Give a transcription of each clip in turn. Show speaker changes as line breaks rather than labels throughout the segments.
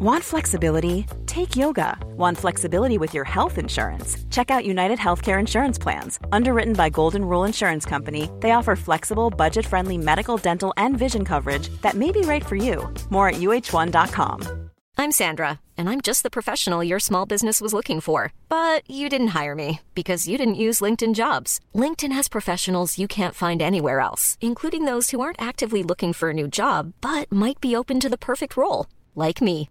Want flexibility? Take yoga. Want flexibility with your health insurance? Check out United Healthcare Insurance Plans. Underwritten by Golden Rule Insurance Company, they offer flexible, budget friendly medical, dental, and vision coverage that may be right for you. More at uh1.com.
I'm Sandra, and I'm just the professional your small business was looking for. But you didn't hire me because you didn't use LinkedIn jobs. LinkedIn has professionals you can't find anywhere else, including those who aren't actively looking for a new job but might be open to the perfect role, like me.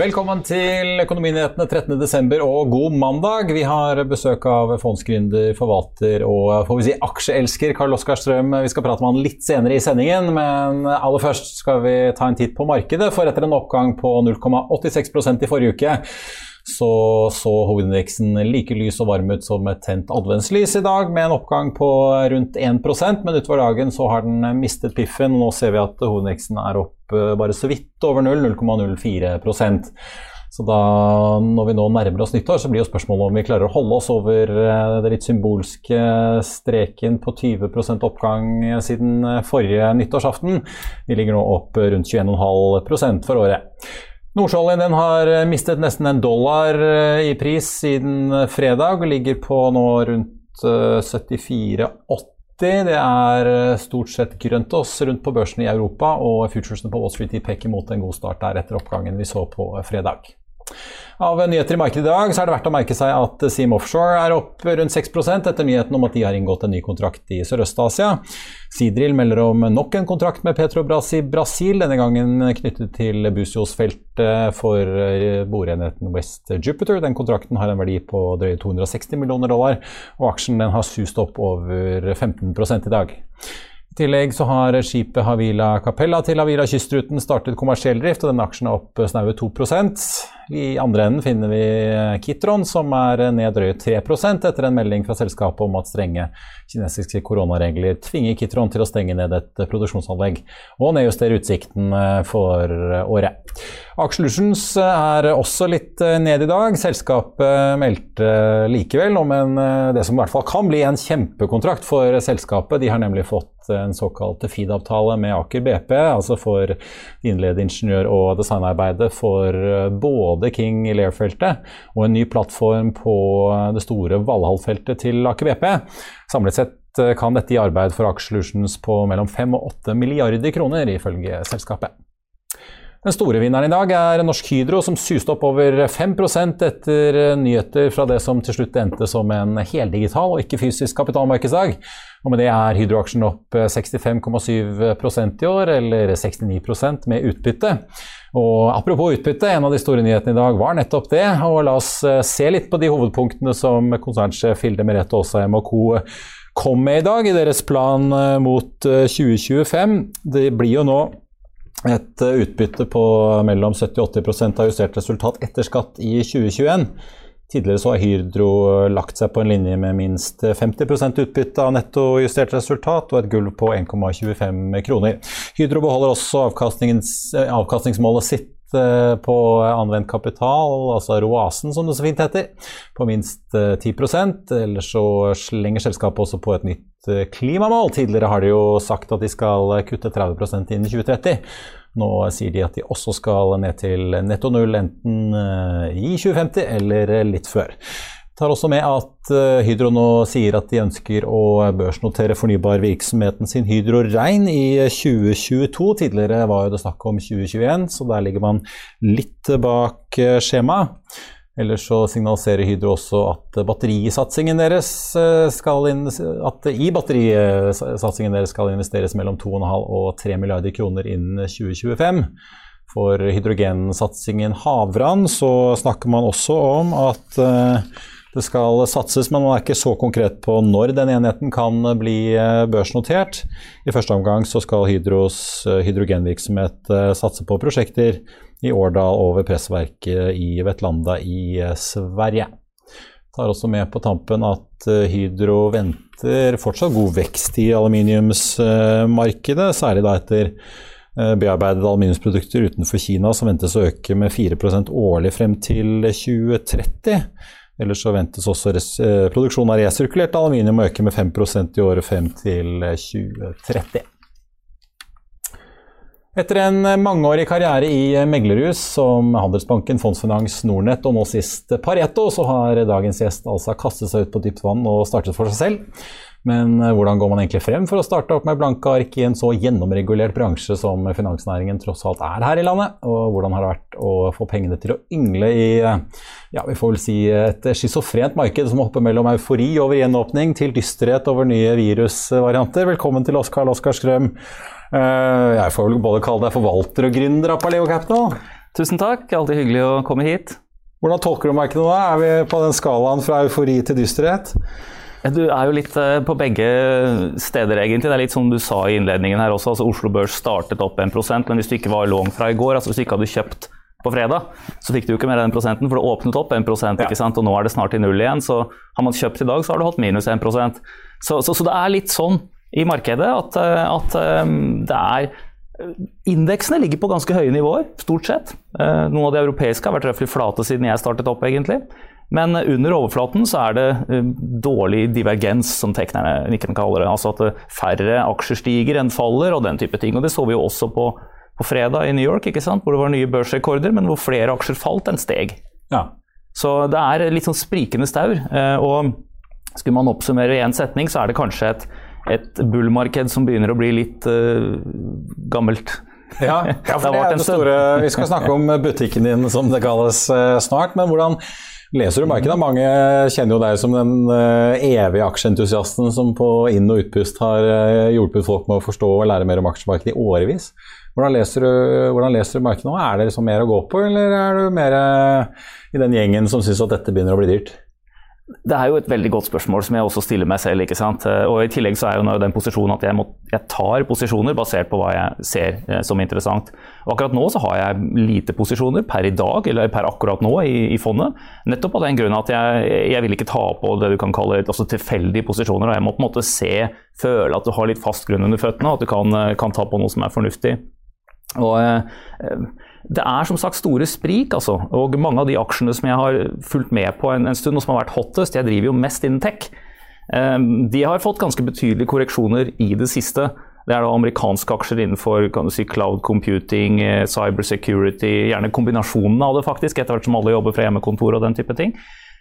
Velkommen til Økonominyhetene 13.12. og god mandag. Vi har besøk av fondsgründer, forvalter og får vi si aksjeelsker Karl Oskar Strøm. Vi skal prate med han litt senere i sendingen, men aller først skal vi ta en titt på markedet. For etter en oppgang på 0,86% i forrige uke så så hovedindeksen like lys og varm ut som et tent adventslys i dag, med en oppgang på rundt 1% men utover dagen så har den mistet piffen. Nå ser vi at hovedindeksen er opp eh, bare så vidt over null, 0,04% så da, når vi nå nærmer oss nyttår, så blir jo spørsmålet om vi klarer å holde oss over den det litt symbolske streken på 20% oppgang siden forrige nyttårsaften. Vi ligger nå opp rundt 21,5% for året. Nordsjøoljen har eh, mistet nesten en dollar eh, i pris siden eh, fredag og ligger på nå rundt 74,80. Det er stort sett grønt oss rundt på børsene i Europa, og futuresene på Wall Street peker mot en god start der etter oppgangen vi så på fredag. Av nyheter i markedet i dag så er det verdt å merke seg at Seam Offshore er opp rundt 6 etter nyheten om at de har inngått en ny kontrakt i Sørøst-Asia. Seadrill melder om nok en kontrakt med Petrobras i Brasil, denne gangen knyttet til Buzios-feltet for boreenheten West Jupiter. Den kontrakten har en verdi på drøye 260 millioner dollar, og aksjen har sust opp over 15 i dag. I tillegg så har skipet Havila Capella til Havila Kystruten startet kommersiell drift, og denne aksjen er opp snaue 2 I andre enden finner vi Kitron, som er ned drøyt 3% etter en melding fra selskapet om at strenge kinesiske koronaregler tvinger Kitron til å stenge ned et produksjonsanlegg og nedjustere utsikten for året. Aksjelutions er også litt ned i dag. Selskapet meldte likevel om en, det som i hvert fall kan bli en kjempekontrakt for selskapet. De har nemlig fått en såkalt FID-avtale med Aker BP, altså for innlede ingeniør- og designarbeidet for både King Lear-feltet og en ny plattform på det store Valhall-feltet til Aker BP. Samlet sett kan dette gi arbeid for Aksjelutions på mellom 5 og 8 milliarder kroner, ifølge selskapet. Den store vinneren i dag er Norsk Hydro, som suste opp over 5% etter nyheter fra det som til slutt endte som en heldigital og ikke fysisk kapitalmarkedsdag. Og med det er Hydro-aksjen opp 65,7% i år, eller 69% med utbytte. Og apropos utbytte, en av de store nyhetene i dag var nettopp det. Og la oss se litt på de hovedpunktene som konsernsjef Hilde Merete Aasheim og co. kom med i dag i deres plan mot 2025. Det blir jo nå et eh, utbytte på mellom 70-80 av justert resultat etter skatt i 2021. Tidligere så har Hydro lagt seg på en linje med minst 50% utbytte av netto justert resultat og et gulv på 1,25 kroner. Hydro beholder også eh, avkastningsmålet sitt Eh, på anvendt kapital, altså ROASen som det så fint heter, på minst 10 eh, Ellers så slenger selskapet også på et nytt eh, klimamål. Tidligere har de jo sagt at de skal kutte 30% innen 2030. Nå sier de at de også skal ned til netto null enten i 2050 eller litt før tar også med at eh, Hydro nå sier at de ønsker å børsnotere fornybarvirksomheten sin Hydro Rein i 2022. Tidligere var det snakk om 2021, så der ligger man litt bak eh, skjemaet. Ellers så signaliserer Hydro også at batterisatsingen deres eh, skal at i batterisatsingen deres skal investeres mellom 2,5 og 3 milliarder kroner innen 2025. For hydrogensatsingen Havran så snakker man også om at det skal satses, men man er ikke så konkret på når den enheten kan bli eh, børsnotert. I første omgang så skal Hydros eh, hydrogenvirksomhet eh, satse på prosjekter i Årdal og ved pressverket i Vetlanda i Sverige. Tar også med på tampen at Hydro venter fortsatt god vekst i aluminiumsmarkedet, særlig da etter bearbeidede aluminiumsprodukter utenfor Kina, som ventes å øke med 4% årlig frem til 2030. Ellers så ventes også eh, produksjonen av resirkulert aluminium å øke med 5% i året frem til 2030. Etter en mangeårig karriere i meglerhus som Handelsbanken, Fondsfinans, Nordnett og nå sist Pareto, så har dagens gjest altså kastet seg ut på dypt vann og startet for seg selv. Men hvordan går man egentlig frem for å starte opp med blanke ark i en så gjennomregulert bransje som finansnæringen tross alt er her i landet? Og hvordan har det vært å få pengene til å yngle i ja, vi får vel si et schizofrent marked som hopper mellom eufori over gjenåpning til dysterhet over nye virusvarianter? Velkommen til oss, Karl Oskar Strøm. Eh, jeg får vel både kalle deg forvalter og gründer av Paleo Capital.
Tusen takk, alltid hyggelig å komme hit.
Hvordan tolker du markedet nå? Er vi på den skalaen fra eufori til dysterhet?
Du er jo litt eh, på begge steder, egentlig. Det er litt som du sa i innledningen her også. altså Oslo Børs startet opp 1% men hvis du ikke var long fra i går, altså hvis du ikke hadde kjøpt på fredag, så fikk du ikke mer enn den prosenten, for det åpnet opp 1 ja. ikke sant? og nå er det snart i null igjen. Så har man kjøpt i dag, så har du hatt minus 1 så, så, så det er litt sånn i markedet at, eh, at eh, det er Indeksene ligger på ganske høye nivåer, stort sett. Eh, noen av de europeiske har vært røftlig flate siden jeg startet opp, egentlig. Men under overflaten så er det dårlig divergens, som teknerne ikke kaller det. Altså at færre aksjer stiger enn faller, og den type ting. Og Det så vi jo også på, på fredag i New York, hvor det var nye børsrekorder, men hvor flere aksjer falt enn steg. Ja. Så det er litt sånn sprikende staur. Og skulle man oppsummere i én setning, så er det kanskje et et bullmarked som begynner å bli litt uh, gammelt.
Ja, ja for det, er det store Vi skal snakke om butikken din, som det kalles, uh, snart. Men hvordan leser du markedet? Mange kjenner jo deg som den uh, evige aksjeentusiasten som på inn- og utpust har hjulpet folk med å forstå og lære mer om aksjemarkedet i årevis. Hvordan leser, du, hvordan leser du markedet nå? Er det liksom mer å gå på, eller er du mer i den gjengen som syns at dette begynner å bli dyrt?
Det er jo et veldig godt spørsmål som jeg også stiller meg selv. ikke sant? Eh, og I tillegg så er jo den posisjonen at jeg, må, jeg, tar posisjoner basert på hva jeg ser eh, som interessant. Og Akkurat nå så har jeg lite posisjoner per i dag, eller per akkurat nå i, i fondet. Nettopp av den grunn at jeg, jeg, vil ikke ta på det du kan kalle altså tilfeldige posisjoner. og Jeg må på en måte se, føle at du har litt fast grunn under føttene, at du kan, eh, kan ta på noe som er fornuftig. Og eh, det er som sagt store sprik, altså. Og mange av de aksjene som jeg har fulgt med på en, en stund, og som har vært hottest, jeg driver jo mest innen tech, um, de har fått ganske betydelige korreksjoner i det siste. Det er da amerikanske aksjer innenfor si, cloud computing, eh, cyber security, gjerne kombinasjonen av det, faktisk, etter hvert som alle jobber fra hjemmekontor og den type ting.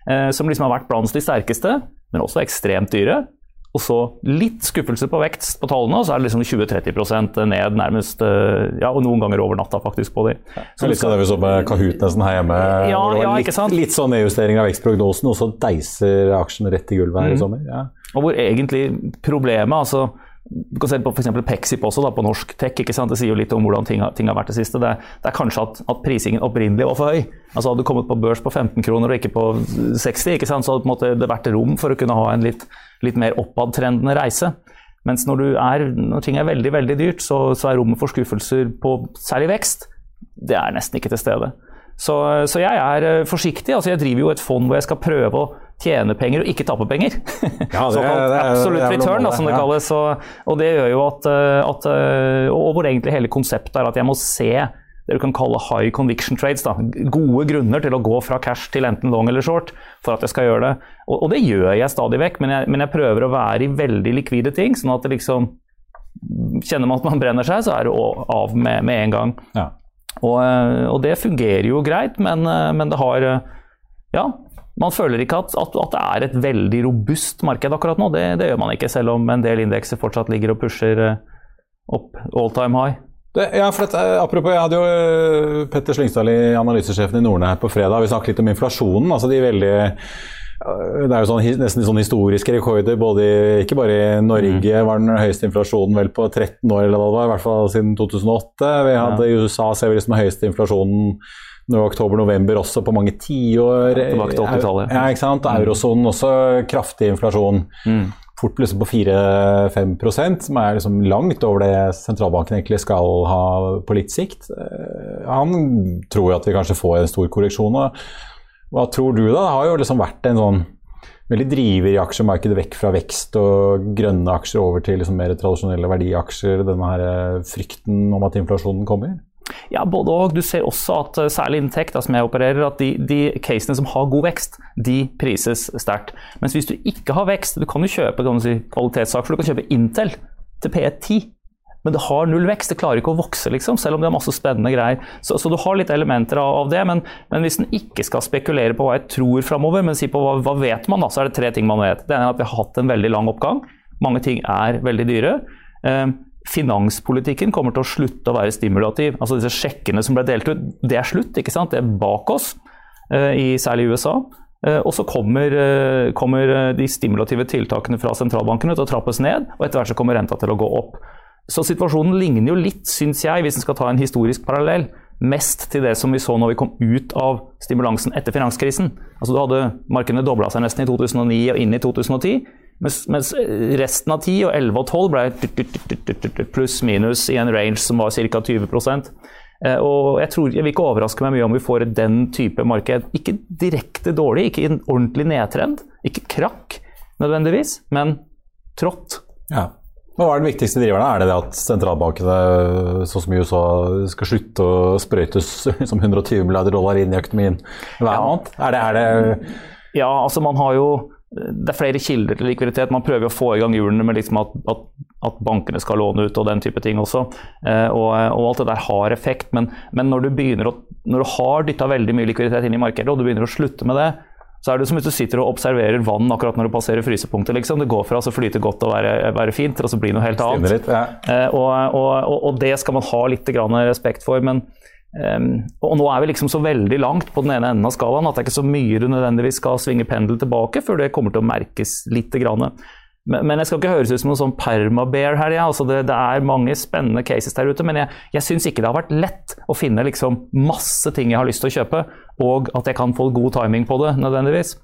Uh, som liksom har vært blant de sterkeste, men også ekstremt dyre. Og så litt skuffelse på vekst på tallene, og så er det liksom 20-30% ned nærmest eh, Ja, og noen ganger over natta, faktisk, på de.
Så litt sånn det vi så med Kahoot nesten her hjemme.
Ja, ja,
litt, litt, sånn nedjustering av vekstprognosen, og så deiser aksjen rett i gulvet her mm. i sommer. Ja.
Og hvor egentlig problemet altså du kan se på f.eks. Pexip også, da, på norsk tech. ikke sant? Det sier jo litt om hvordan ting har, ting har vært det siste. Det, det er kanskje at, at, prisingen opprinnelig var for høy. Altså Hadde du kommet på børs på 15 kroner og ikke på 60, ikke sant? så hadde det på en måte vært rom for å kunne ha en litt, litt mer oppadtrendende reise. Mens når, er, når, ting er veldig veldig dyrt, så, så er rommet for skuffelser på særlig vekst det er nesten ikke til stede. Så, så, jeg er eh, forsiktig. altså Jeg driver jo et fond hvor jeg skal prøve å tjene penger og ikke tape penger. Ja, det, Såkalt absolute return, da, som det kalles. Og, og, det gjør jo at, eh, at, eh, Og hvor egentlig hele konseptet er at jeg må se det du kan kalle high conviction trades. Da. Gode grunner til å gå fra cash til enten long eller short for at jeg skal gjøre det. Og, og det gjør jeg stadig vekk, men jeg, men jeg, prøver å være i veldig likvide ting. sånn at det liksom Kjenner man at man brenner seg, så er det av med, med en gang. Ja. Og, eh, og, det fungerer jo greit, men, men, det har Ja, man føler ikke at, at, at, det er et veldig robust marked akkurat nå. Det, det, gjør man ikke, selv om en del indekser fortsatt ligger og pusher opp all time high.
Det, ja, for dette, apropos, Jeg hadde jo Petter Slyngstadli, analysesjefen i Norden her på fredag. Vi snakket litt om inflasjonen. altså de veldig det er jo sånn, nesten sånn historiske rekorder. Både i, ikke bare i Norge mm. var den høyeste inflasjonen vel på 13 år, eller hva det var, i hvert fall siden 2008. Vi hadde ja. I USA ser vi liksom høyeste inflasjonen oktober-november også på mange tiår.
Ja, tilbake til 80-tallet.
Ja, ikke sant. Mm. Eurosonen også kraftig inflasjon. Mm. Fort plutselig på 4-5% som er liksom langt over det sentralbanken egentlig skal ha på litt sikt. Eh, han tror jo at vi kanskje får en stor korreksjon. hva tror du, da? Det har jo liksom vært en sånn veldig driver i aksjemarkedet vekk fra vekst og grønne aksjer over til liksom mer tradisjonelle verdiaksjer, denne her frykten om at inflasjonen kommer?
Ja, både og. Du ser også at eh, særlig innen tech, da, som jeg opererer, at de, de, casene som har god vekst, de prises sterkt. Mens hvis du ikke har vekst, du kan jo kjøpe kan si, for du kan kjøpe Intel til P10. Men det har null vekst, det klarer ikke å vokse, liksom, selv om det har masse spennende greier. Så, så du har litt elementer av, av det, men, men, hvis en ikke skal spekulere på hva jeg tror framover, men si på hva, hva vet man, da, så er det tre ting man vet. Det ene er at vi har hatt en veldig lang oppgang. Mange ting er veldig dyre. Eh, finanspolitikken kommer til å slutte å være stimulativ. Altså disse sjekkene som ble delt ut, det er slutt. ikke sant? Det er bak oss, eh, i, særlig i USA. Eh, og så kommer, eh, kommer, de stimulative tiltakene fra sentralbankene til å trappes ned, og etter hvert så kommer renta til å gå opp. Så situasjonen ligner jo litt, syns jeg, hvis en skal ta en historisk parallell, mest til det som vi så når vi kom ut av stimulansen etter finanskrisen. Altså du hadde Markedene dobla seg nesten i 2009 og inn i 2010. Mens, mens, resten av 10 og 11 og 12 ble pluss-minus i en range som var ca. 20 eh, og jeg, tror, jeg vil ikke overraske meg mye om vi får den type marked. Ikke direkte dårlig, ikke i en ordentlig nedtrend, ikke krakk nødvendigvis, men trått.
Ja. Hva er den viktigste driverne? Er det det at sentralbankene sånn som i USA, skal slutte å sprøytes som 120 milliarder dollar inn i økonomien hver ja. måned? Er det, er det
ja, altså man har jo det er flere kilder til likviditet. Man prøver å få i gang hjulene med liksom at, at, at, bankene skal låne ut og den type ting også. Eh, og, og, alt det der har effekt. Men, men når, du å, når, du har dytta veldig mye likviditet inn i markedet, og du begynner å slutte med det, så er det som hvis du sitter og observerer vann akkurat når du passerer frysepunktet. Liksom. Det går fra å flyte godt og være, være, fint til å bli noe helt annet.
Litt, ja.
eh, og, og, og, det skal man ha litt respekt for. men Um, og nå er vi liksom så veldig langt på den ene enden av skalaen at det er ikke så mye du nødvendigvis skal svinge pendel tilbake før det kommer til å merkes litt. Grann. Men, men jeg skal ikke høres ut som noen sånn permabear her. Ja. Altså det, det, er mange spennende cases der ute, men jeg, jeg syns ikke det har vært lett å finne liksom masse ting jeg har lyst til å kjøpe, og at jeg kan få god timing på det nødvendigvis.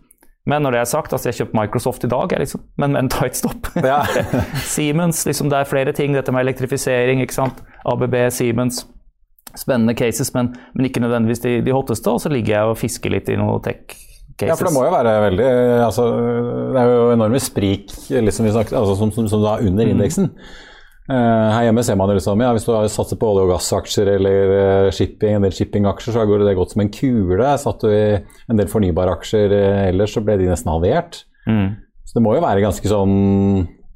Men når det er sagt, altså jeg kjøpte Microsoft i dag, liksom, men med en tight stop. Ja. Siemens, liksom, det er flere ting. Dette med elektrifisering, ikke sant. ABB, Siemens spennende cases, men, men ikke nødvendigvis de, de, hotteste. Og så ligger jeg og fisker litt i noe tech. Cases.
Ja, for det må jo være veldig altså, Det er jo enorme sprik liksom snakket, altså, som, som, som, da under mm. indeksen. Uh, her hjemme ser man det liksom, ja, Hvis du satser på olje- og gassaksjer eller uh, shipping, en del shippingaksjer, så går det gått som en kule. Satt du i en del fornybaraksjer uh, ellers, så ble de nesten halvert. Mm. Så det må jo være ganske sånn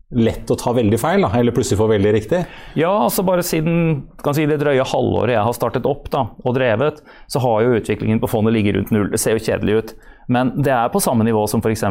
lett å ta veldig feil, da, eller plutselig få veldig riktig?
Ja, altså bare siden si, det drøye halvåret jeg har startet opp da, og drevet, så har jo utviklingen på fondet ligget rundt null. Det ser jo kjedelig ut. Men det er på samme nivå som f.eks.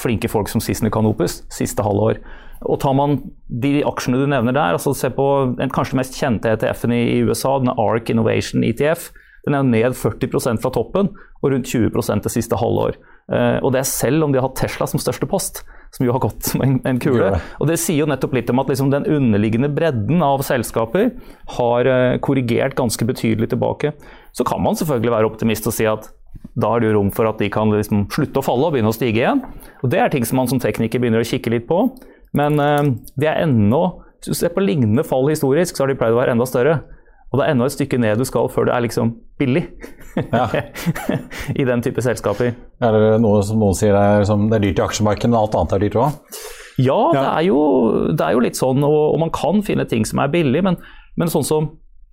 flinke folk som Sissener Canopus siste halvår. Og tar man de aksjene du nevner der, altså se på den kanskje mest kjente ETF-en i, i USA, den ARK Innovation ETF. Den er jo ned 40% fra toppen og rundt 20 det siste halvår. Uh, og det er selv om de har hatt Tesla som største post som jo har gått som en, en kule. Og Det sier jo nettopp litt om at liksom den underliggende bredden av selskaper har uh, korrigert ganske betydelig tilbake. Så kan man selvfølgelig være optimist og si at da er det jo rom for at de kan liksom slutte å falle og begynne å stige igjen. Og Det er ting som man som tekniker begynner å kikke litt på. Men det er ennå Hvis du ser på lignende fall historisk, så har de pleid å være enda større. Og det er enda et stykke ned du skal før det er liksom billig ja. i den type selskaper.
Er det noe som noen sier er, som det er dyrt i aksjemarkedet, men alt annet er dyrt òg?
Ja, ja. Det, er jo, det, er jo, litt sånn, og, og, man kan finne ting som er billig, men, men sånn som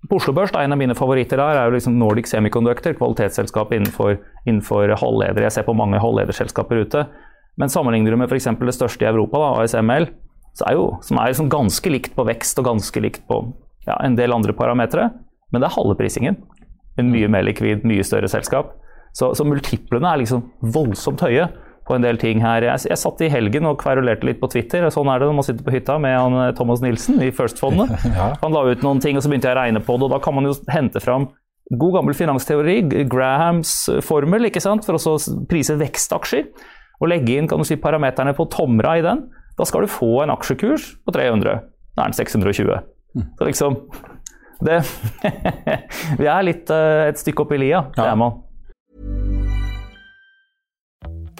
på Oslo Børs, en av mine favoritter der er jo liksom Nordic Semiconductor, kvalitetsselskap innenfor, innenfor halvledere. Jeg ser på mange halvlederselskaper ute. Men sammenligner du med f.eks. det største i Europa, da, ASML, er jo, som er liksom ganske likt på vekst og ganske likt på ja, en del andre parametere, men det er halve prisingen. En mye mer likvid, mye større selskap. Så, så multiplene er liksom voldsomt høye på en del ting her. Jeg, jeg, satt i helgen og kverulerte litt på Twitter. Sånn er det når man sitter på hytta med han, eh, Thomas Nilsen i First-fondet. ja. Han la ut noen ting, og så begynte jeg å regne på det. og Da kan man jo hente fram god gammel finansteori, Grahams formel, ikke sant? for å prise vekstaksjer. Og legge inn kan du si, parameterne på Tomra i den. Da skal du få en aksjekurs på 300. Da er den 620. Så liksom det, Vi er litt uh, et stykke opp i lia, det er man.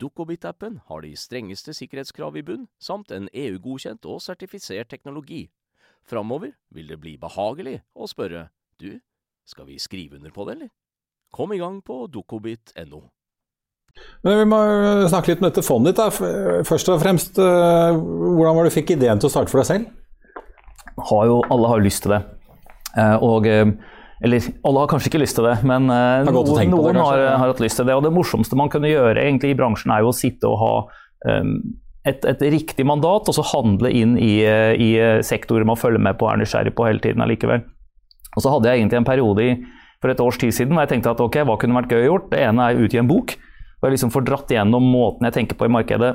Dukkobit-appen har de strengeste sikkerhetskrav i bunn, samt en EU-godkjent og sertifisert teknologi. Framover vil det bli behagelig å spørre du, skal vi skrive under på det, eller? Kom i gang på dukkobit.no.
Men Vi må snakke litt om dette fondet ditt. da. Først og fremst, eh, Hvordan var det du fikk ideen til å starte for deg selv?
Har jo, alle har lyst til det. Eh, og, eh, eller alle har kanskje ikke lyst til det, men
uh, å
noen,
det,
har, har hatt lyst til det. Og det morsomste man kunne gjøre egentlig i bransjen, er jo å sitte og ha um, et, et riktig mandat, og så handle inn i, eh, i sektorer man følger med på og er nysgjerrig på hele tiden allikevel. Og så hadde jeg egentlig en periode i, for et års tid siden hvor jeg tenkte at ok, hva kunne vært gøy å gjort? Det ene er utgi en bok. Og jeg liksom får dratt igjennom måten jeg tenker på i markedet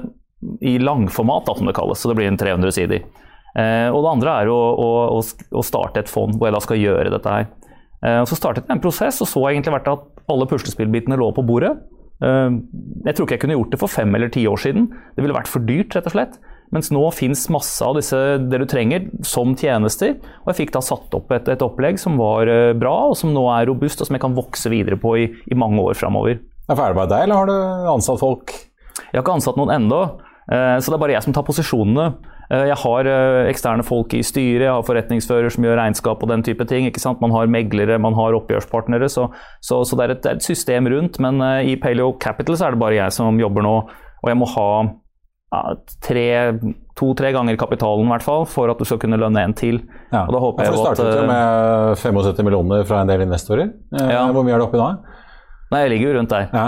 i langformat, da, som det kalles. Så det blir en 300 sider. Eh, og det andre er å, å, å starte et fond hvor jeg da skal gjøre dette her. Eh, så startet jeg en prosess, og så egentlig vært at alle puslespillbitene lå på bordet. Eh, jeg tror ikke jeg kunne gjort det for fem eller ti år siden. Det ville vært for dyrt, rett og slett. Mens nå fins masse av disse det du trenger som tjenester. Og jeg fikk da satt opp et, et opplegg som var eh, bra, og som nå er robust, og som jeg kan vokse videre på i, i mange år framover.
Er det bare deg, eller har du ansatt folk?
Jeg har ikke ansatt noen ennå, så det er bare jeg som tar posisjonene. Eh, Jeg har eh, eksterne folk i styret, jeg har forretningsfører som gjør regnskap og den type ting. ikke sant? Man har meglere, man har oppgjørspartnere, så, så, så det, er et, det er et system rundt. Men eh, i Paleo Capital så er det bare jeg som jobber nå, og jeg må ha ja, tre- to-tre ganger kapitalen i hvert fall, for at du skal kunne lønne en til.
Ja.
Og da håper
for
jeg
Du
jo at
startet med 75 millioner fra en del investorer.
Ja.
Hvor mye er det oppi da?
Nei, jeg ligger jo rundt der.
Ja.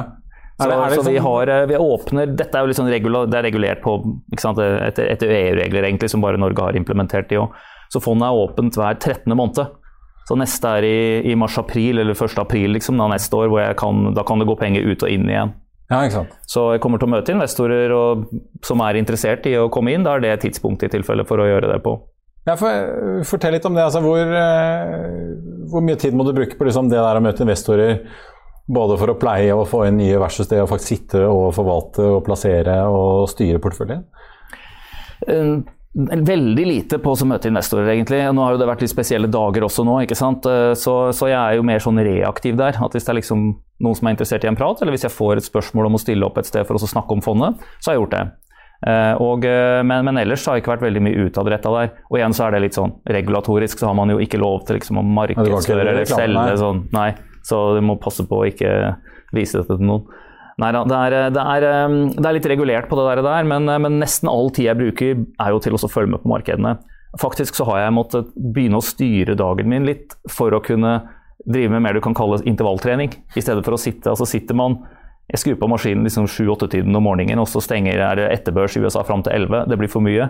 Så,
Er det, er det
så vi
sånn-
har, eh, vi åpner, Dette er jo liksom sånn det er regulert på, sant, etter, etter EU-regler, egentlig, som bare Norge har implementert i òg. Så fondet er åpent hver 13. måned. Så neste er i, i mars-april, eller 1. april liksom, da neste år, hvor jeg kan, da kan det gå penger ut og inn igjen.
Ja.
Så jeg kommer til å møte investorer og, som er interessert i å komme inn. Da er det tidspunktet i tilfelle for å gjøre det på.
Ja, for, fortell litt om det. Altså, hvor, eh, hvor mye tid må du bruke på liksom, det der å møte investorer? Både for å pleie og få inn nye versus det å faktisk sitte og forvalte og plassere og styre porteføljen?
Eh, Veldig lite på å møte investorer, egentlig. Nå har jo det vært litt spesielle dager også nå, ikke sant. Eh, Så, så jeg er jo mer sånn reaktiv der. At hvis det er liksom noen som er interessert i en prat, eller hvis jeg får et spørsmål om å stille opp et sted for å snakke om fondet, så har jeg gjort det. Eh, Og, men, men ellers har jeg ikke vært veldig mye utadretta der. Og igjen så er det litt sånn regulatorisk, så har man jo ikke lov til liksom å markedsføre eller selge sånn. Nei, så du må passe på å ikke vise dette til noen. Nei da, det det, um, det er litt regulert på det der, men, uh, men nesten all tid jeg bruker er jo til å følge med på markedene. Faktisk så har jeg måttet begynne å styre dagen min litt for å kunne drive med mer du kan kalle intervalltrening. I stedet for å sitte, altså sitter man Jeg skrur på maskinen liksom 7-8-tiden om morgenen, og så stenger er det etterbørs i USA fram til 11. Det blir for mye.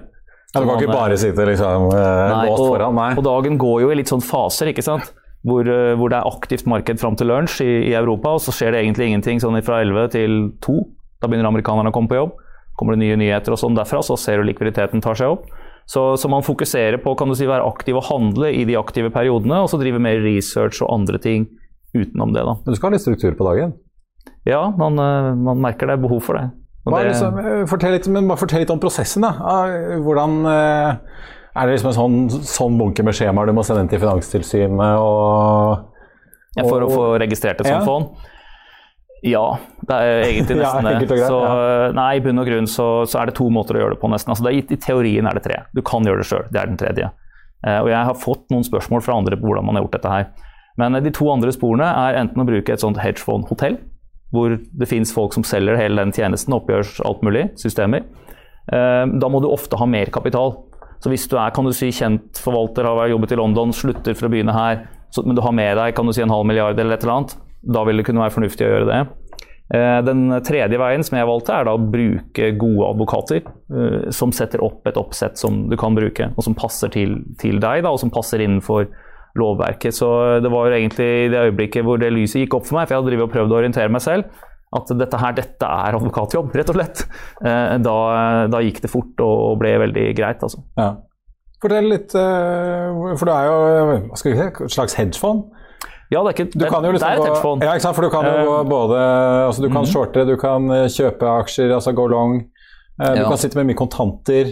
Ja, du kan ikke bare sitte liksom, eh,
Nei,
låst
og,
foran, nei.
og dagen går jo i litt sånn faser, ikke sant. Hvor, eh, hvor det er aktivt marked fram til lunsj i, i Europa, og så skjer det egentlig ingenting sånn fra 11 til 2. Da begynner amerikanerne å komme på jobb. Kommer det nye nyheter og sånn derfra, så ser du likviditeten tar seg opp. Så, så man fokuserer på kan du si, være aktiv og handle i de aktive periodene, og så drive mer research og andre ting utenom det. da.
Du skal ha litt struktur på dagen.
Ja, man, eh, man merker det er behov for det.
Er
det-
liksom, fortell litt, men bare fortell litt om prosessen. da. Ah, Hvordan eh, Er det liksom en sånn, sånn bunke med skjemaer du må sende inn til Finanstilsynet og
Ja, for å få registrert et sånt
Ja.
fond. Ja, det er egentlig nesten
enkelt
det. Så, nei, I bunn og grunn så, så er det to måter å gjøre det på, nesten. Altså, det er, i, I teorien er det tre. Du kan gjøre det sjøl. Det er den tredje. Uh, og jeg har fått noen spørsmål fra andre på hvordan man har gjort dette her. Men eh, de to andre sporene er enten å bruke et sånt hedgefond-hotell, hvor det fins folk som selger hele den tjenesten, oppgjørs alt mulig, systemer. Eh, da må du ofte ha mer kapital. Så hvis du er kan du si, kjent forvalter, har jobbet i London, slutter for å begynne her, så, men du har med deg kan du si, en halv milliard eller et eller annet, da vil det kunne være fornuftig å gjøre det. Eh, Den tredje veien som jeg valgte, er da å bruke gode advokater eh, som setter opp et oppsett som du kan bruke, og som passer til, til deg, da, og som passer innenfor lovverket. Så det var egentlig i det øyeblikket hvor det lyset gikk opp for meg, for jeg hadde og prøvd å orientere meg selv, at dette her, dette er advokatjobb, rett og slett. Eh, Da, da gikk det fort og ble veldig greit, altså.
Ja. Fortell litt, eh, for du er jo hva skal vi si, et slags hedgefond.
Ja, det er, ikke,
Du
det,
kan jo
det
liksom
er et
gå-
hedgefond.
Ja, ikke sant? For du kan jo
Eh,
gå både altså Du kan shorte, du kan eh, kjøpe aksjer, altså gå long. Eh, Du
Ja.
kan sitte med mye kontanter.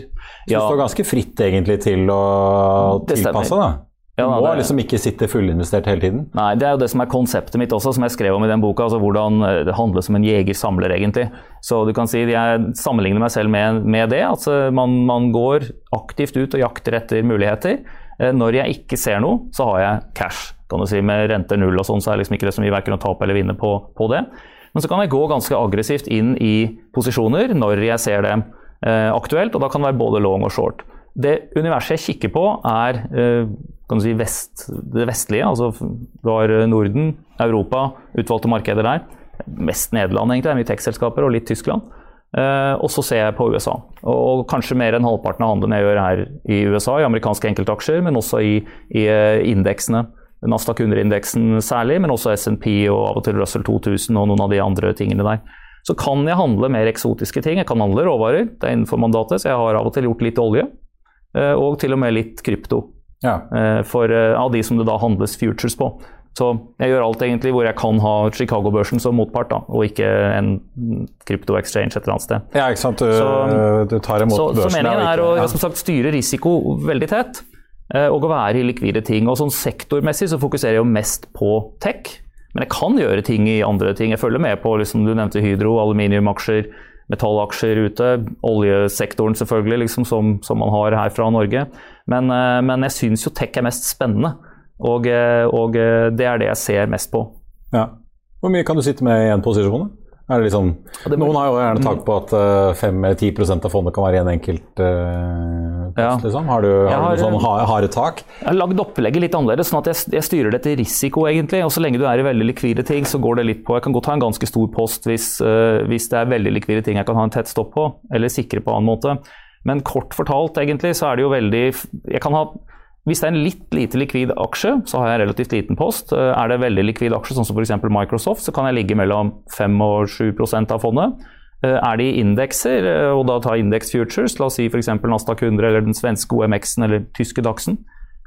Så
Ja.
du står ganske fritt egentlig til å tilpasse. da. Du
Ja,
må
det-
liksom ikke sitte fullinvestert hele tiden.
Nei, det er jo det som er konseptet mitt også, som jeg skrev om i den boka. altså Hvordan eh, det handler som en jeger-samler, egentlig. Så du kan si jeg sammenligner meg selv med, med det. Altså man, man går aktivt ut og jakter etter muligheter. Eh, Når jeg ikke ser noe, så har jeg cash. kan du si, Med renter null og sånn, så er det liksom ikke det så mye verken å tape eller vinne på, på det. Men så kan jeg gå ganske aggressivt inn i posisjoner når jeg ser det eh, aktuelt, og da kan det være både long og short. Det universet jeg kikker på, er eh, kan du si vest, det vestlige. altså Du har eh, Norden, Europa, utvalgte markeder der. Mest Nederland, egentlig. Det er mye tech-selskaper, og litt Tyskland. Eh, og så ser jeg på USA. Og, og kanskje mer enn halvparten av handelen jeg gjør her i USA, i amerikanske enkeltaksjer, men også i, i eh, indeksene. Nasdaq 100-indeksen særlig, men også SMP og av og til Russell 2000 og noen av de andre tingene der. Så kan jeg handle mer eksotiske ting. Jeg kan handle råvarer, det er innenfor mandatet, så jeg har av og til gjort litt olje. eh, Og til og med litt krypto
Ja.
eh, for, eh, av de som det da handles futures på. Så jeg gjør alt egentlig hvor jeg kan ha Chicago-børsen som motpart, da, og ikke en krypto-exchange et eller annet sted.
ja, ikke sant. Du,
Så-
du tar imot
Så, så meningen er å
ja.
som sagt, styre risiko veldig tett, eh, og å være i likvide ting. Og sånn sektormessig så fokuserer jeg jo mest på tech, men jeg kan gjøre ting i andre ting. Jeg følger med på, liksom, du nevnte Hydro, aluminiumaksjer, metallaksjer ute, oljesektoren selvfølgelig, liksom, som, som man har her fra Norge. Men, eh, men jeg syns jo tech er mest spennende, og, eh, og eh, det er det jeg ser mest på.
Ja. Hvor mye kan du sitte med i en posisjon? Liksom, noen har jo gjerne tak på at uh, 5-10% av fondet kan være i en enkelt uh, post.
Ja.
Liksom. Har du, har
Jeg har,
du sånn harde tak?
Jeg har lagd opplegget litt annerledes, sånn at jeg, jeg styrer det til risiko, egentlig. Og så lenge du er i veldig likvide ting, så går det litt på Jeg kan godt ha en ganske stor post hvis, uh, hvis det er veldig likvide ting jeg kan ha en tett stopp på, eller sikre på en annen måte. Men kort fortalt, egentlig, så er det jo veldig Jeg kan ha hvis det er en litt lite likvid aksje, så har jeg en relativt liten post. Eh, Er det veldig likvid aksje, sånn som f.eks. Microsoft, så kan jeg ligge mellom 5 og 7% av fondet. Eh, Er det i indekser, eh, og da ta Index Futures, la oss si f.eks. Nasdaq 100 eller den svenske OMX-en eller tyske Dachsen,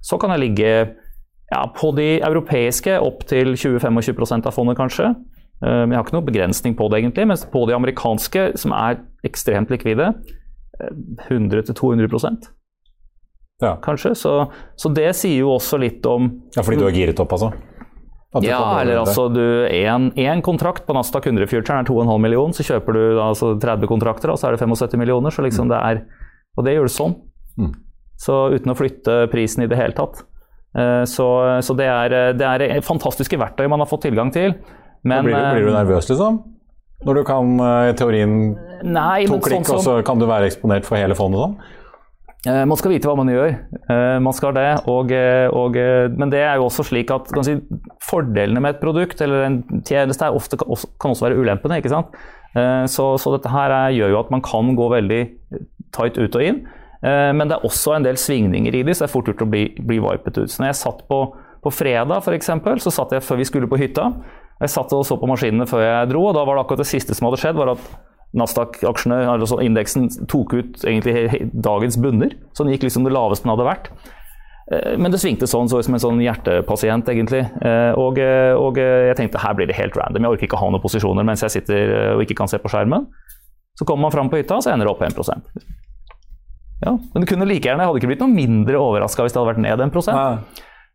så kan jeg ligge ja, på de europeiske opp til 20-25 av fondet, kanskje. Jeg har ikke noen begrensning på det, egentlig. Mens på de amerikanske, som er ekstremt likvide, eh, 100-200
Ja.
kanskje. Så, så det sier jo også litt om
ja, fordi du har giret opp, altså?
Ja, eller altså du Én kontrakt på Nasdaq 100-futuren er 2,5 millioner, så kjøper du altså 30 kontrakter, og så er det 75 millioner. Så liksom det er Og det gjør du sånn.
Mm.
Så uten å flytte prisen i det hele tatt. Eh, Så, så det, er, det er fantastiske verktøy man har fått tilgang til. Men
blir, du, blir du
eh,
nervøs, liksom? Når du kan eh, i teorien
Nei,
to klikk,
sånn
og så kan du være eksponert for hele fondet sånn?
Eh, Man skal vite hva man gjør. Eh, Man skal det. Og, eh, og, men det er jo også slik at si, fordelene med et produkt eller en tjeneste ofte, kan også, være ulempene. ikke sant? Så, så dette her er, gjør jo at man kan gå veldig tight ut og inn. Men det er også en del svingninger i det, så det er fort gjort å bli, bli vipet ut. Så når jeg satt på, på fredag f.eks., så satt jeg før vi skulle på hytta. Jeg satt og så på maskinene før jeg dro, og da var det akkurat det siste som hadde skjedd, var at Nasdaq-aksjene, altså indeksen, tok ut egentlig dagens bunner. Så den gikk liksom det laveste den hadde vært. Eh, Men det svingte sånn, så som en sånn hjertepasient, egentlig. Eh, Og, eh, og jeg tenkte her blir det helt random. Jeg orker ikke ha noen posisjoner mens jeg sitter og ikke kan se på skjermen. Så kommer man fram på hytta, så ender det opp 1 Ja, Men det kunne like gjerne, jeg hadde ikke blitt noe mindre overraska hvis det hadde vært ned 1
Ja.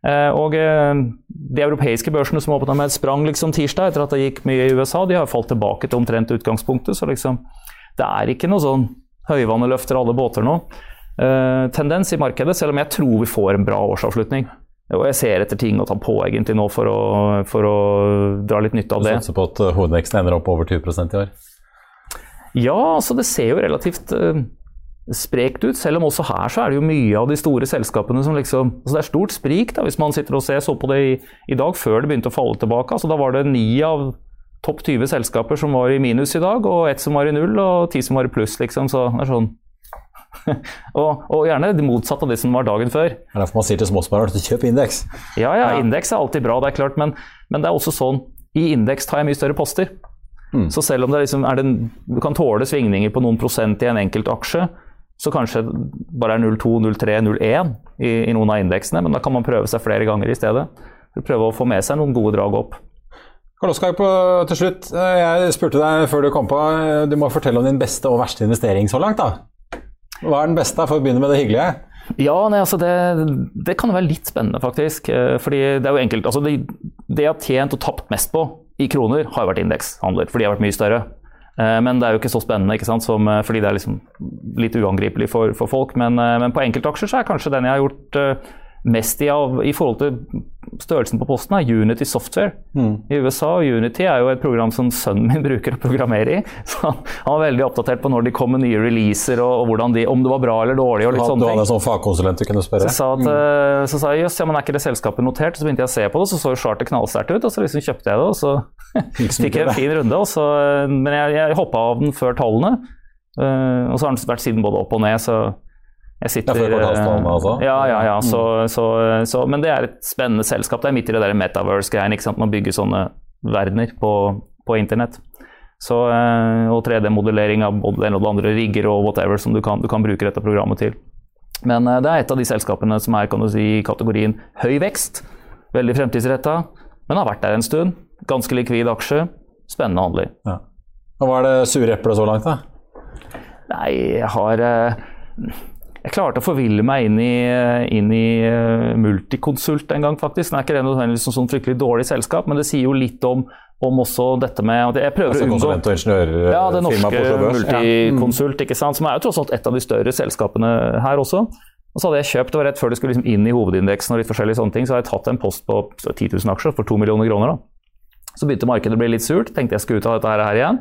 Eh, og eh, de europeiske børsene som åpna med et sprang liksom tirsdag, etter at det gikk mye i USA, de har falt tilbake til omtrent utgangspunktet. Så liksom, det er ikke noe sånn høyvannet løfter alle båter nå. Eh, tendens i markedet, selv om jeg tror vi får en bra årsavslutning. Og jeg ser etter ting å ta på egentlig nå for å, for å dra litt nytte av det.
Du satser på at hovedveksten ender opp over 20% i år?
Ja, altså det ser jo relativt eh, sprekt ut, selv om også her så er det jo mye av de store selskapene som liksom altså Det er stort sprik da, hvis man sitter og ser, så på det i, i dag før det begynte å falle tilbake. altså Da var det ni av topp 20 selskaper som var i minus i dag, og ett som var i null, og ti som var i pluss, liksom. Så det er sånn og, og gjerne det motsatte av det som var dagen før.
Det er derfor man sier til småsparere at kjøp indeks.
Ja, ja, indeks er alltid bra, det er klart, men, men det er også sånn I indeks tar jeg mye større poster. Så selv om det liksom er den, du kan tåle svingninger på noen prosent i en enkelt aksje, så kanskje bare er 0,2, 0,3, 0,1 i, i noen av indeksene, men da kan man prøve seg flere ganger i stedet. Prøve å få med seg noen gode drag opp.
Karl Oskar, på, til slutt. eh, Jeg spurte deg før du kom på. eh, Du må fortelle om din beste og verste investering så langt, da. Hva er den beste, for å begynne med det hyggelige?
Ja, nei, altså det, det kan være litt spennende, faktisk. Eh, Fordi det er jo enkelt. Altså det, det jeg har tjent og tapt mest på i kroner, har vært indekshandler, fordi de har vært mye større. Eh, Men det er jo ikke så spennende, ikke sant? Som, eh, fordi det er liksom litt uangripelig for, for folk. Men, eh, men på enkeltaksjer så er kanskje den jeg har gjort mest i, av, i forhold til størrelsen på posten, er Unity Software i USA. og Unity er jo et program som sønnen min bruker å programmere i. Så han, han var veldig oppdatert på når de kom med nye releaser, og, og de, om det var bra eller dårlig. og litt sånne ting.
Du hadde en sånn fagkonsulent du kunne spørre?
Så, at, mm. så sa jeg jøss, ja, men er ikke det selskapet notert? Så begynte jeg å se på det, så så jo chartet knallsterkt ut. Og så liksom kjøpte jeg det, og så fikk jeg en fin runde. Så, men jeg, jeg hoppa av den før tallene. Uh, og så har den vært siden både opp og ned, så jeg sitter
Ja, før
eh,
altså?
Ja, ja, ja. Så, så, så, men det er et spennende selskap. Det er midt i det der metaverse-greiene. Man bygger sånne verdener på, på internett. Så, eh, og 3D-modellering av både det ene og det andre, rigger og whatever som du kan, du kan bruke dette programmet til. Men eh, det er et av de selskapene som er kan du si, i kategorien høy vekst. Veldig fremtidsretta, men har vært der en stund. Ganske likvid aksje. Spennende å handle i.
Ja. Hva er det sure eplet så langt, da?
Nei, jeg har Jeg klarte å forville meg inn i, inn i eh, Multiconsult en gang, faktisk. Nå er ikke det nødvendigvis noe sånn fryktelig dårlig selskap, men det sier jo litt om, om også dette med at Jeg prøver
Altså
å unngå
konsulent- og
ja, det norske. Multiconsult, ikke sant? som er jo tross alt et av de større selskapene her også. Og så hadde jeg kjøpt, det var rett før det skulle liksom inn i hovedindeksen, og litt forskjellige sånne ting, så hadde jeg tatt en post på 10 000 aksjer for 2 millioner kroner. da. Så begynte markedet å bli litt surt, tenkte jeg skulle ut av dette her, her igjen.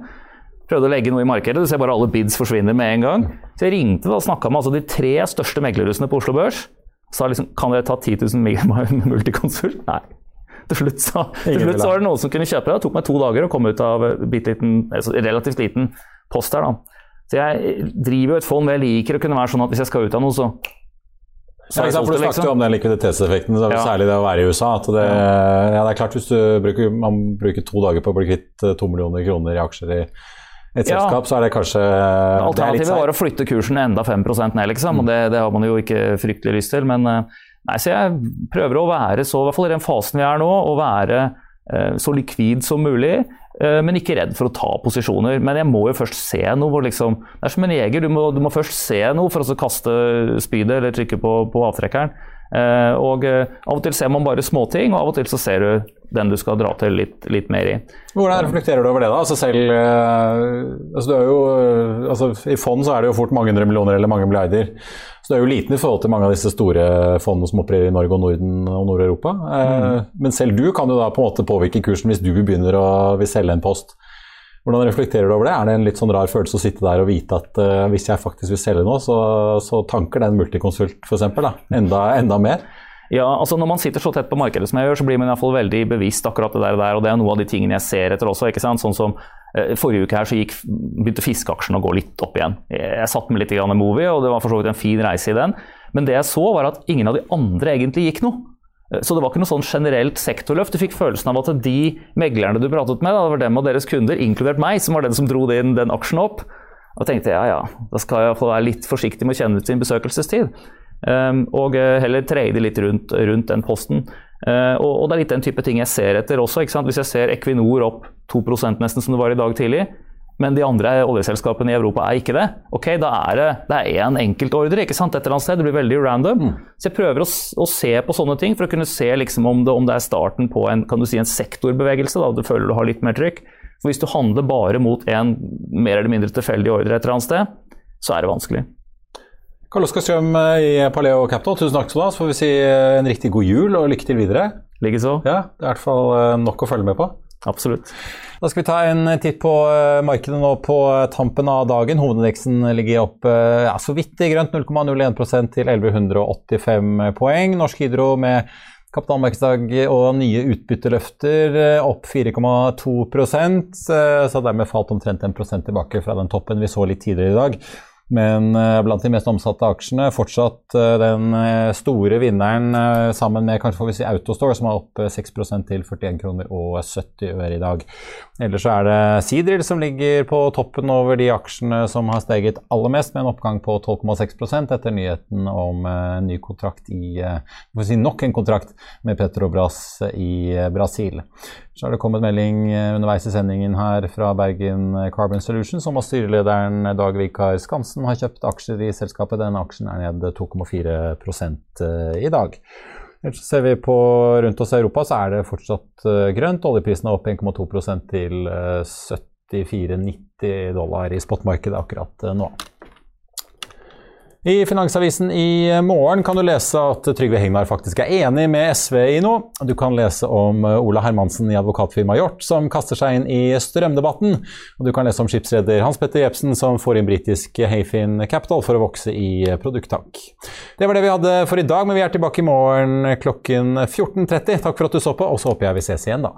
Prøvde å legge noe i markedet, du ser bare alle bids forsvinner med en gang. Så jeg ringte og snakka med altså, de tre største meglerhusene på Oslo Børs. Sa liksom Kan dere ta 10 000 med multikonsult? Nei. Til slutt, så, til slutt så var det noen som kunne kjøpe det. Det tok meg to dager å komme ut av eh, liten, altså, relativt liten post her. da. Så jeg driver jo et fond hvor jeg liker å kunne være sånn at hvis jeg skal ut av noe, så så
Ja, for Du
snakket
snakket jo
liksom.
om den likviditetseffekten, så
Ja.
særlig det å være i USA. Det, ja, det er klart Hvis du bruker, man bruker to dager på å bli kvitt eh, to millioner kroner i aksjer i et
Ja.
selskap, så er det kanskje det er
Alternativet var å flytte kursen enda 5% ned, liksom. Og det, det har man jo ikke fryktelig lyst til. Men eh, nei, så jeg prøver å være så, i hvert fall i den fasen vi er nå, å være eh, så likvid som mulig. eh, Men ikke redd for å ta posisjoner. Men jeg må jo først se noe. Liksom, det er som en jeger, du må, du må først se noe for å så kaste spydet eller trykke på, på avtrekkeren. Eh, og eh, Av og til ser man bare småting, og av og til så ser du den du skal dra til litt, litt mer i.
Hvordan reflekterer du over det, da? Altså selv, eh, altså du er jo, altså I fond så er det jo fort mange hundre millioner eller mange milliarder. Så du er jo liten i forhold til mange av disse store fondene som opererer i Norge og Norden og Nord-Europa. Eh, Men selv du kan jo da på en måte påvirke kursen hvis du begynner å vil selge en post. Hvordan reflekterer du over det? Er det en litt sånn rar følelse å sitte der og vite at uh, hvis jeg faktisk vil selge noe, så, så tanker den Multiconsult f.eks. Enda, enda mer?
Ja, altså Når man sitter så tett på markedet som jeg gjør, så blir man i hvert fall veldig bevisst akkurat det der. og der, og Det er noe av de tingene jeg ser etter også. ikke sant? Sånn som uh, Forrige uke her så gikk, begynte fiskeaksjen å gå litt opp igjen. Jeg, jeg satt med litt grann i Movi, og det var for så vidt en fin reise i den. Men det jeg så, var at ingen av de andre egentlig gikk noe. Eh, Så det var ikke noe sånn generelt sektorløft. Du fikk følelsen av at de meglerne du pratet med, det var dem og deres kunder, inkludert meg, som var den som dro den, den aksjen opp. Og tenkte ja ja, da skal jeg være litt forsiktig med å kjenne ut sin besøkelsestid. Um, og eh, heller trade litt rundt, rundt den posten. Eh, og, og det er litt den type ting jeg ser etter også. ikke sant? Hvis jeg ser Equinor opp 2% nesten som det var i dag tidlig, men de andre oljeselskapene i Europa er ikke det. Ok, Da er det, det er én enkeltordre ikke sant, et eller annet sted. Det blir veldig random. Mm. Så jeg prøver å, å, se på sånne ting for å kunne se liksom om, det, om, det, er starten på en, kan du si, en sektorbevegelse. da, Du føler du har litt mer trykk. For Hvis du handler bare mot en mer eller mindre tilfeldig ordre et eller annet sted, så er det vanskelig.
Karl Oskar Strøm eh, i Paleo Capital, tusen takk skal du ha. Så får vi si eh, en riktig god jul og lykke til videre.
Likeså.
Ja, det er i hvert fall eh, nok å følge med på.
Absolutt.
Da skal vi ta en titt på eh, markedet nå på tampen av dagen. Hovedindeksen ligger opp eh, ja, så vidt i grønt, 0,01% til 1185 poeng. Norsk Hydro med kapitalmarkedsdag og nye utbytteløfter eh, opp 4,2% så dermed falt omtrent en prosent tilbake fra den toppen vi så litt tidligere i dag. Men uh, blant de mest omsatte aksjene fortsatt uh, den uh, store vinneren sammen med kanskje får vi si Autostore, som er opp 6% til 41 kroner og 70 øre i dag. Ellers så er det Seadrill som ligger på toppen over de aksjene som har steget aller mest, med en oppgang på 12,6% etter nyheten om ny kontrakt i si nok en kontrakt med Petrobras i Brasil. Så har det kommet melding underveis i sendingen her fra Bergen Carbon Solutions om at styrelederen Dag Vikar Skansen Hansen har kjøpt aksjer i selskapet. Denne aksjen er ned 2,4 eh, i dag. Ellers ser vi på rundt oss i Europa, så er det fortsatt eh, grønt. Oljeprisen er opp 1,2% til 74,90 eh, dollar i spotmarkedet akkurat nå. I Finansavisen i morgen kan du lese at Trygve Hegnar faktisk er enig med SV i noe. Du kan lese om Ola Hermansen i advokatfirmaet Hjort som kaster seg inn i strømdebatten. Og du kan lese om skipsreder Hans Petter Jepsen som får inn britisk Hayfin Capital for å vokse i produkttank. Det var det vi hadde for i dag, men vi er tilbake i morgen klokken 14.30. Takk for at du så på, og så håper jeg vi ses igjen da.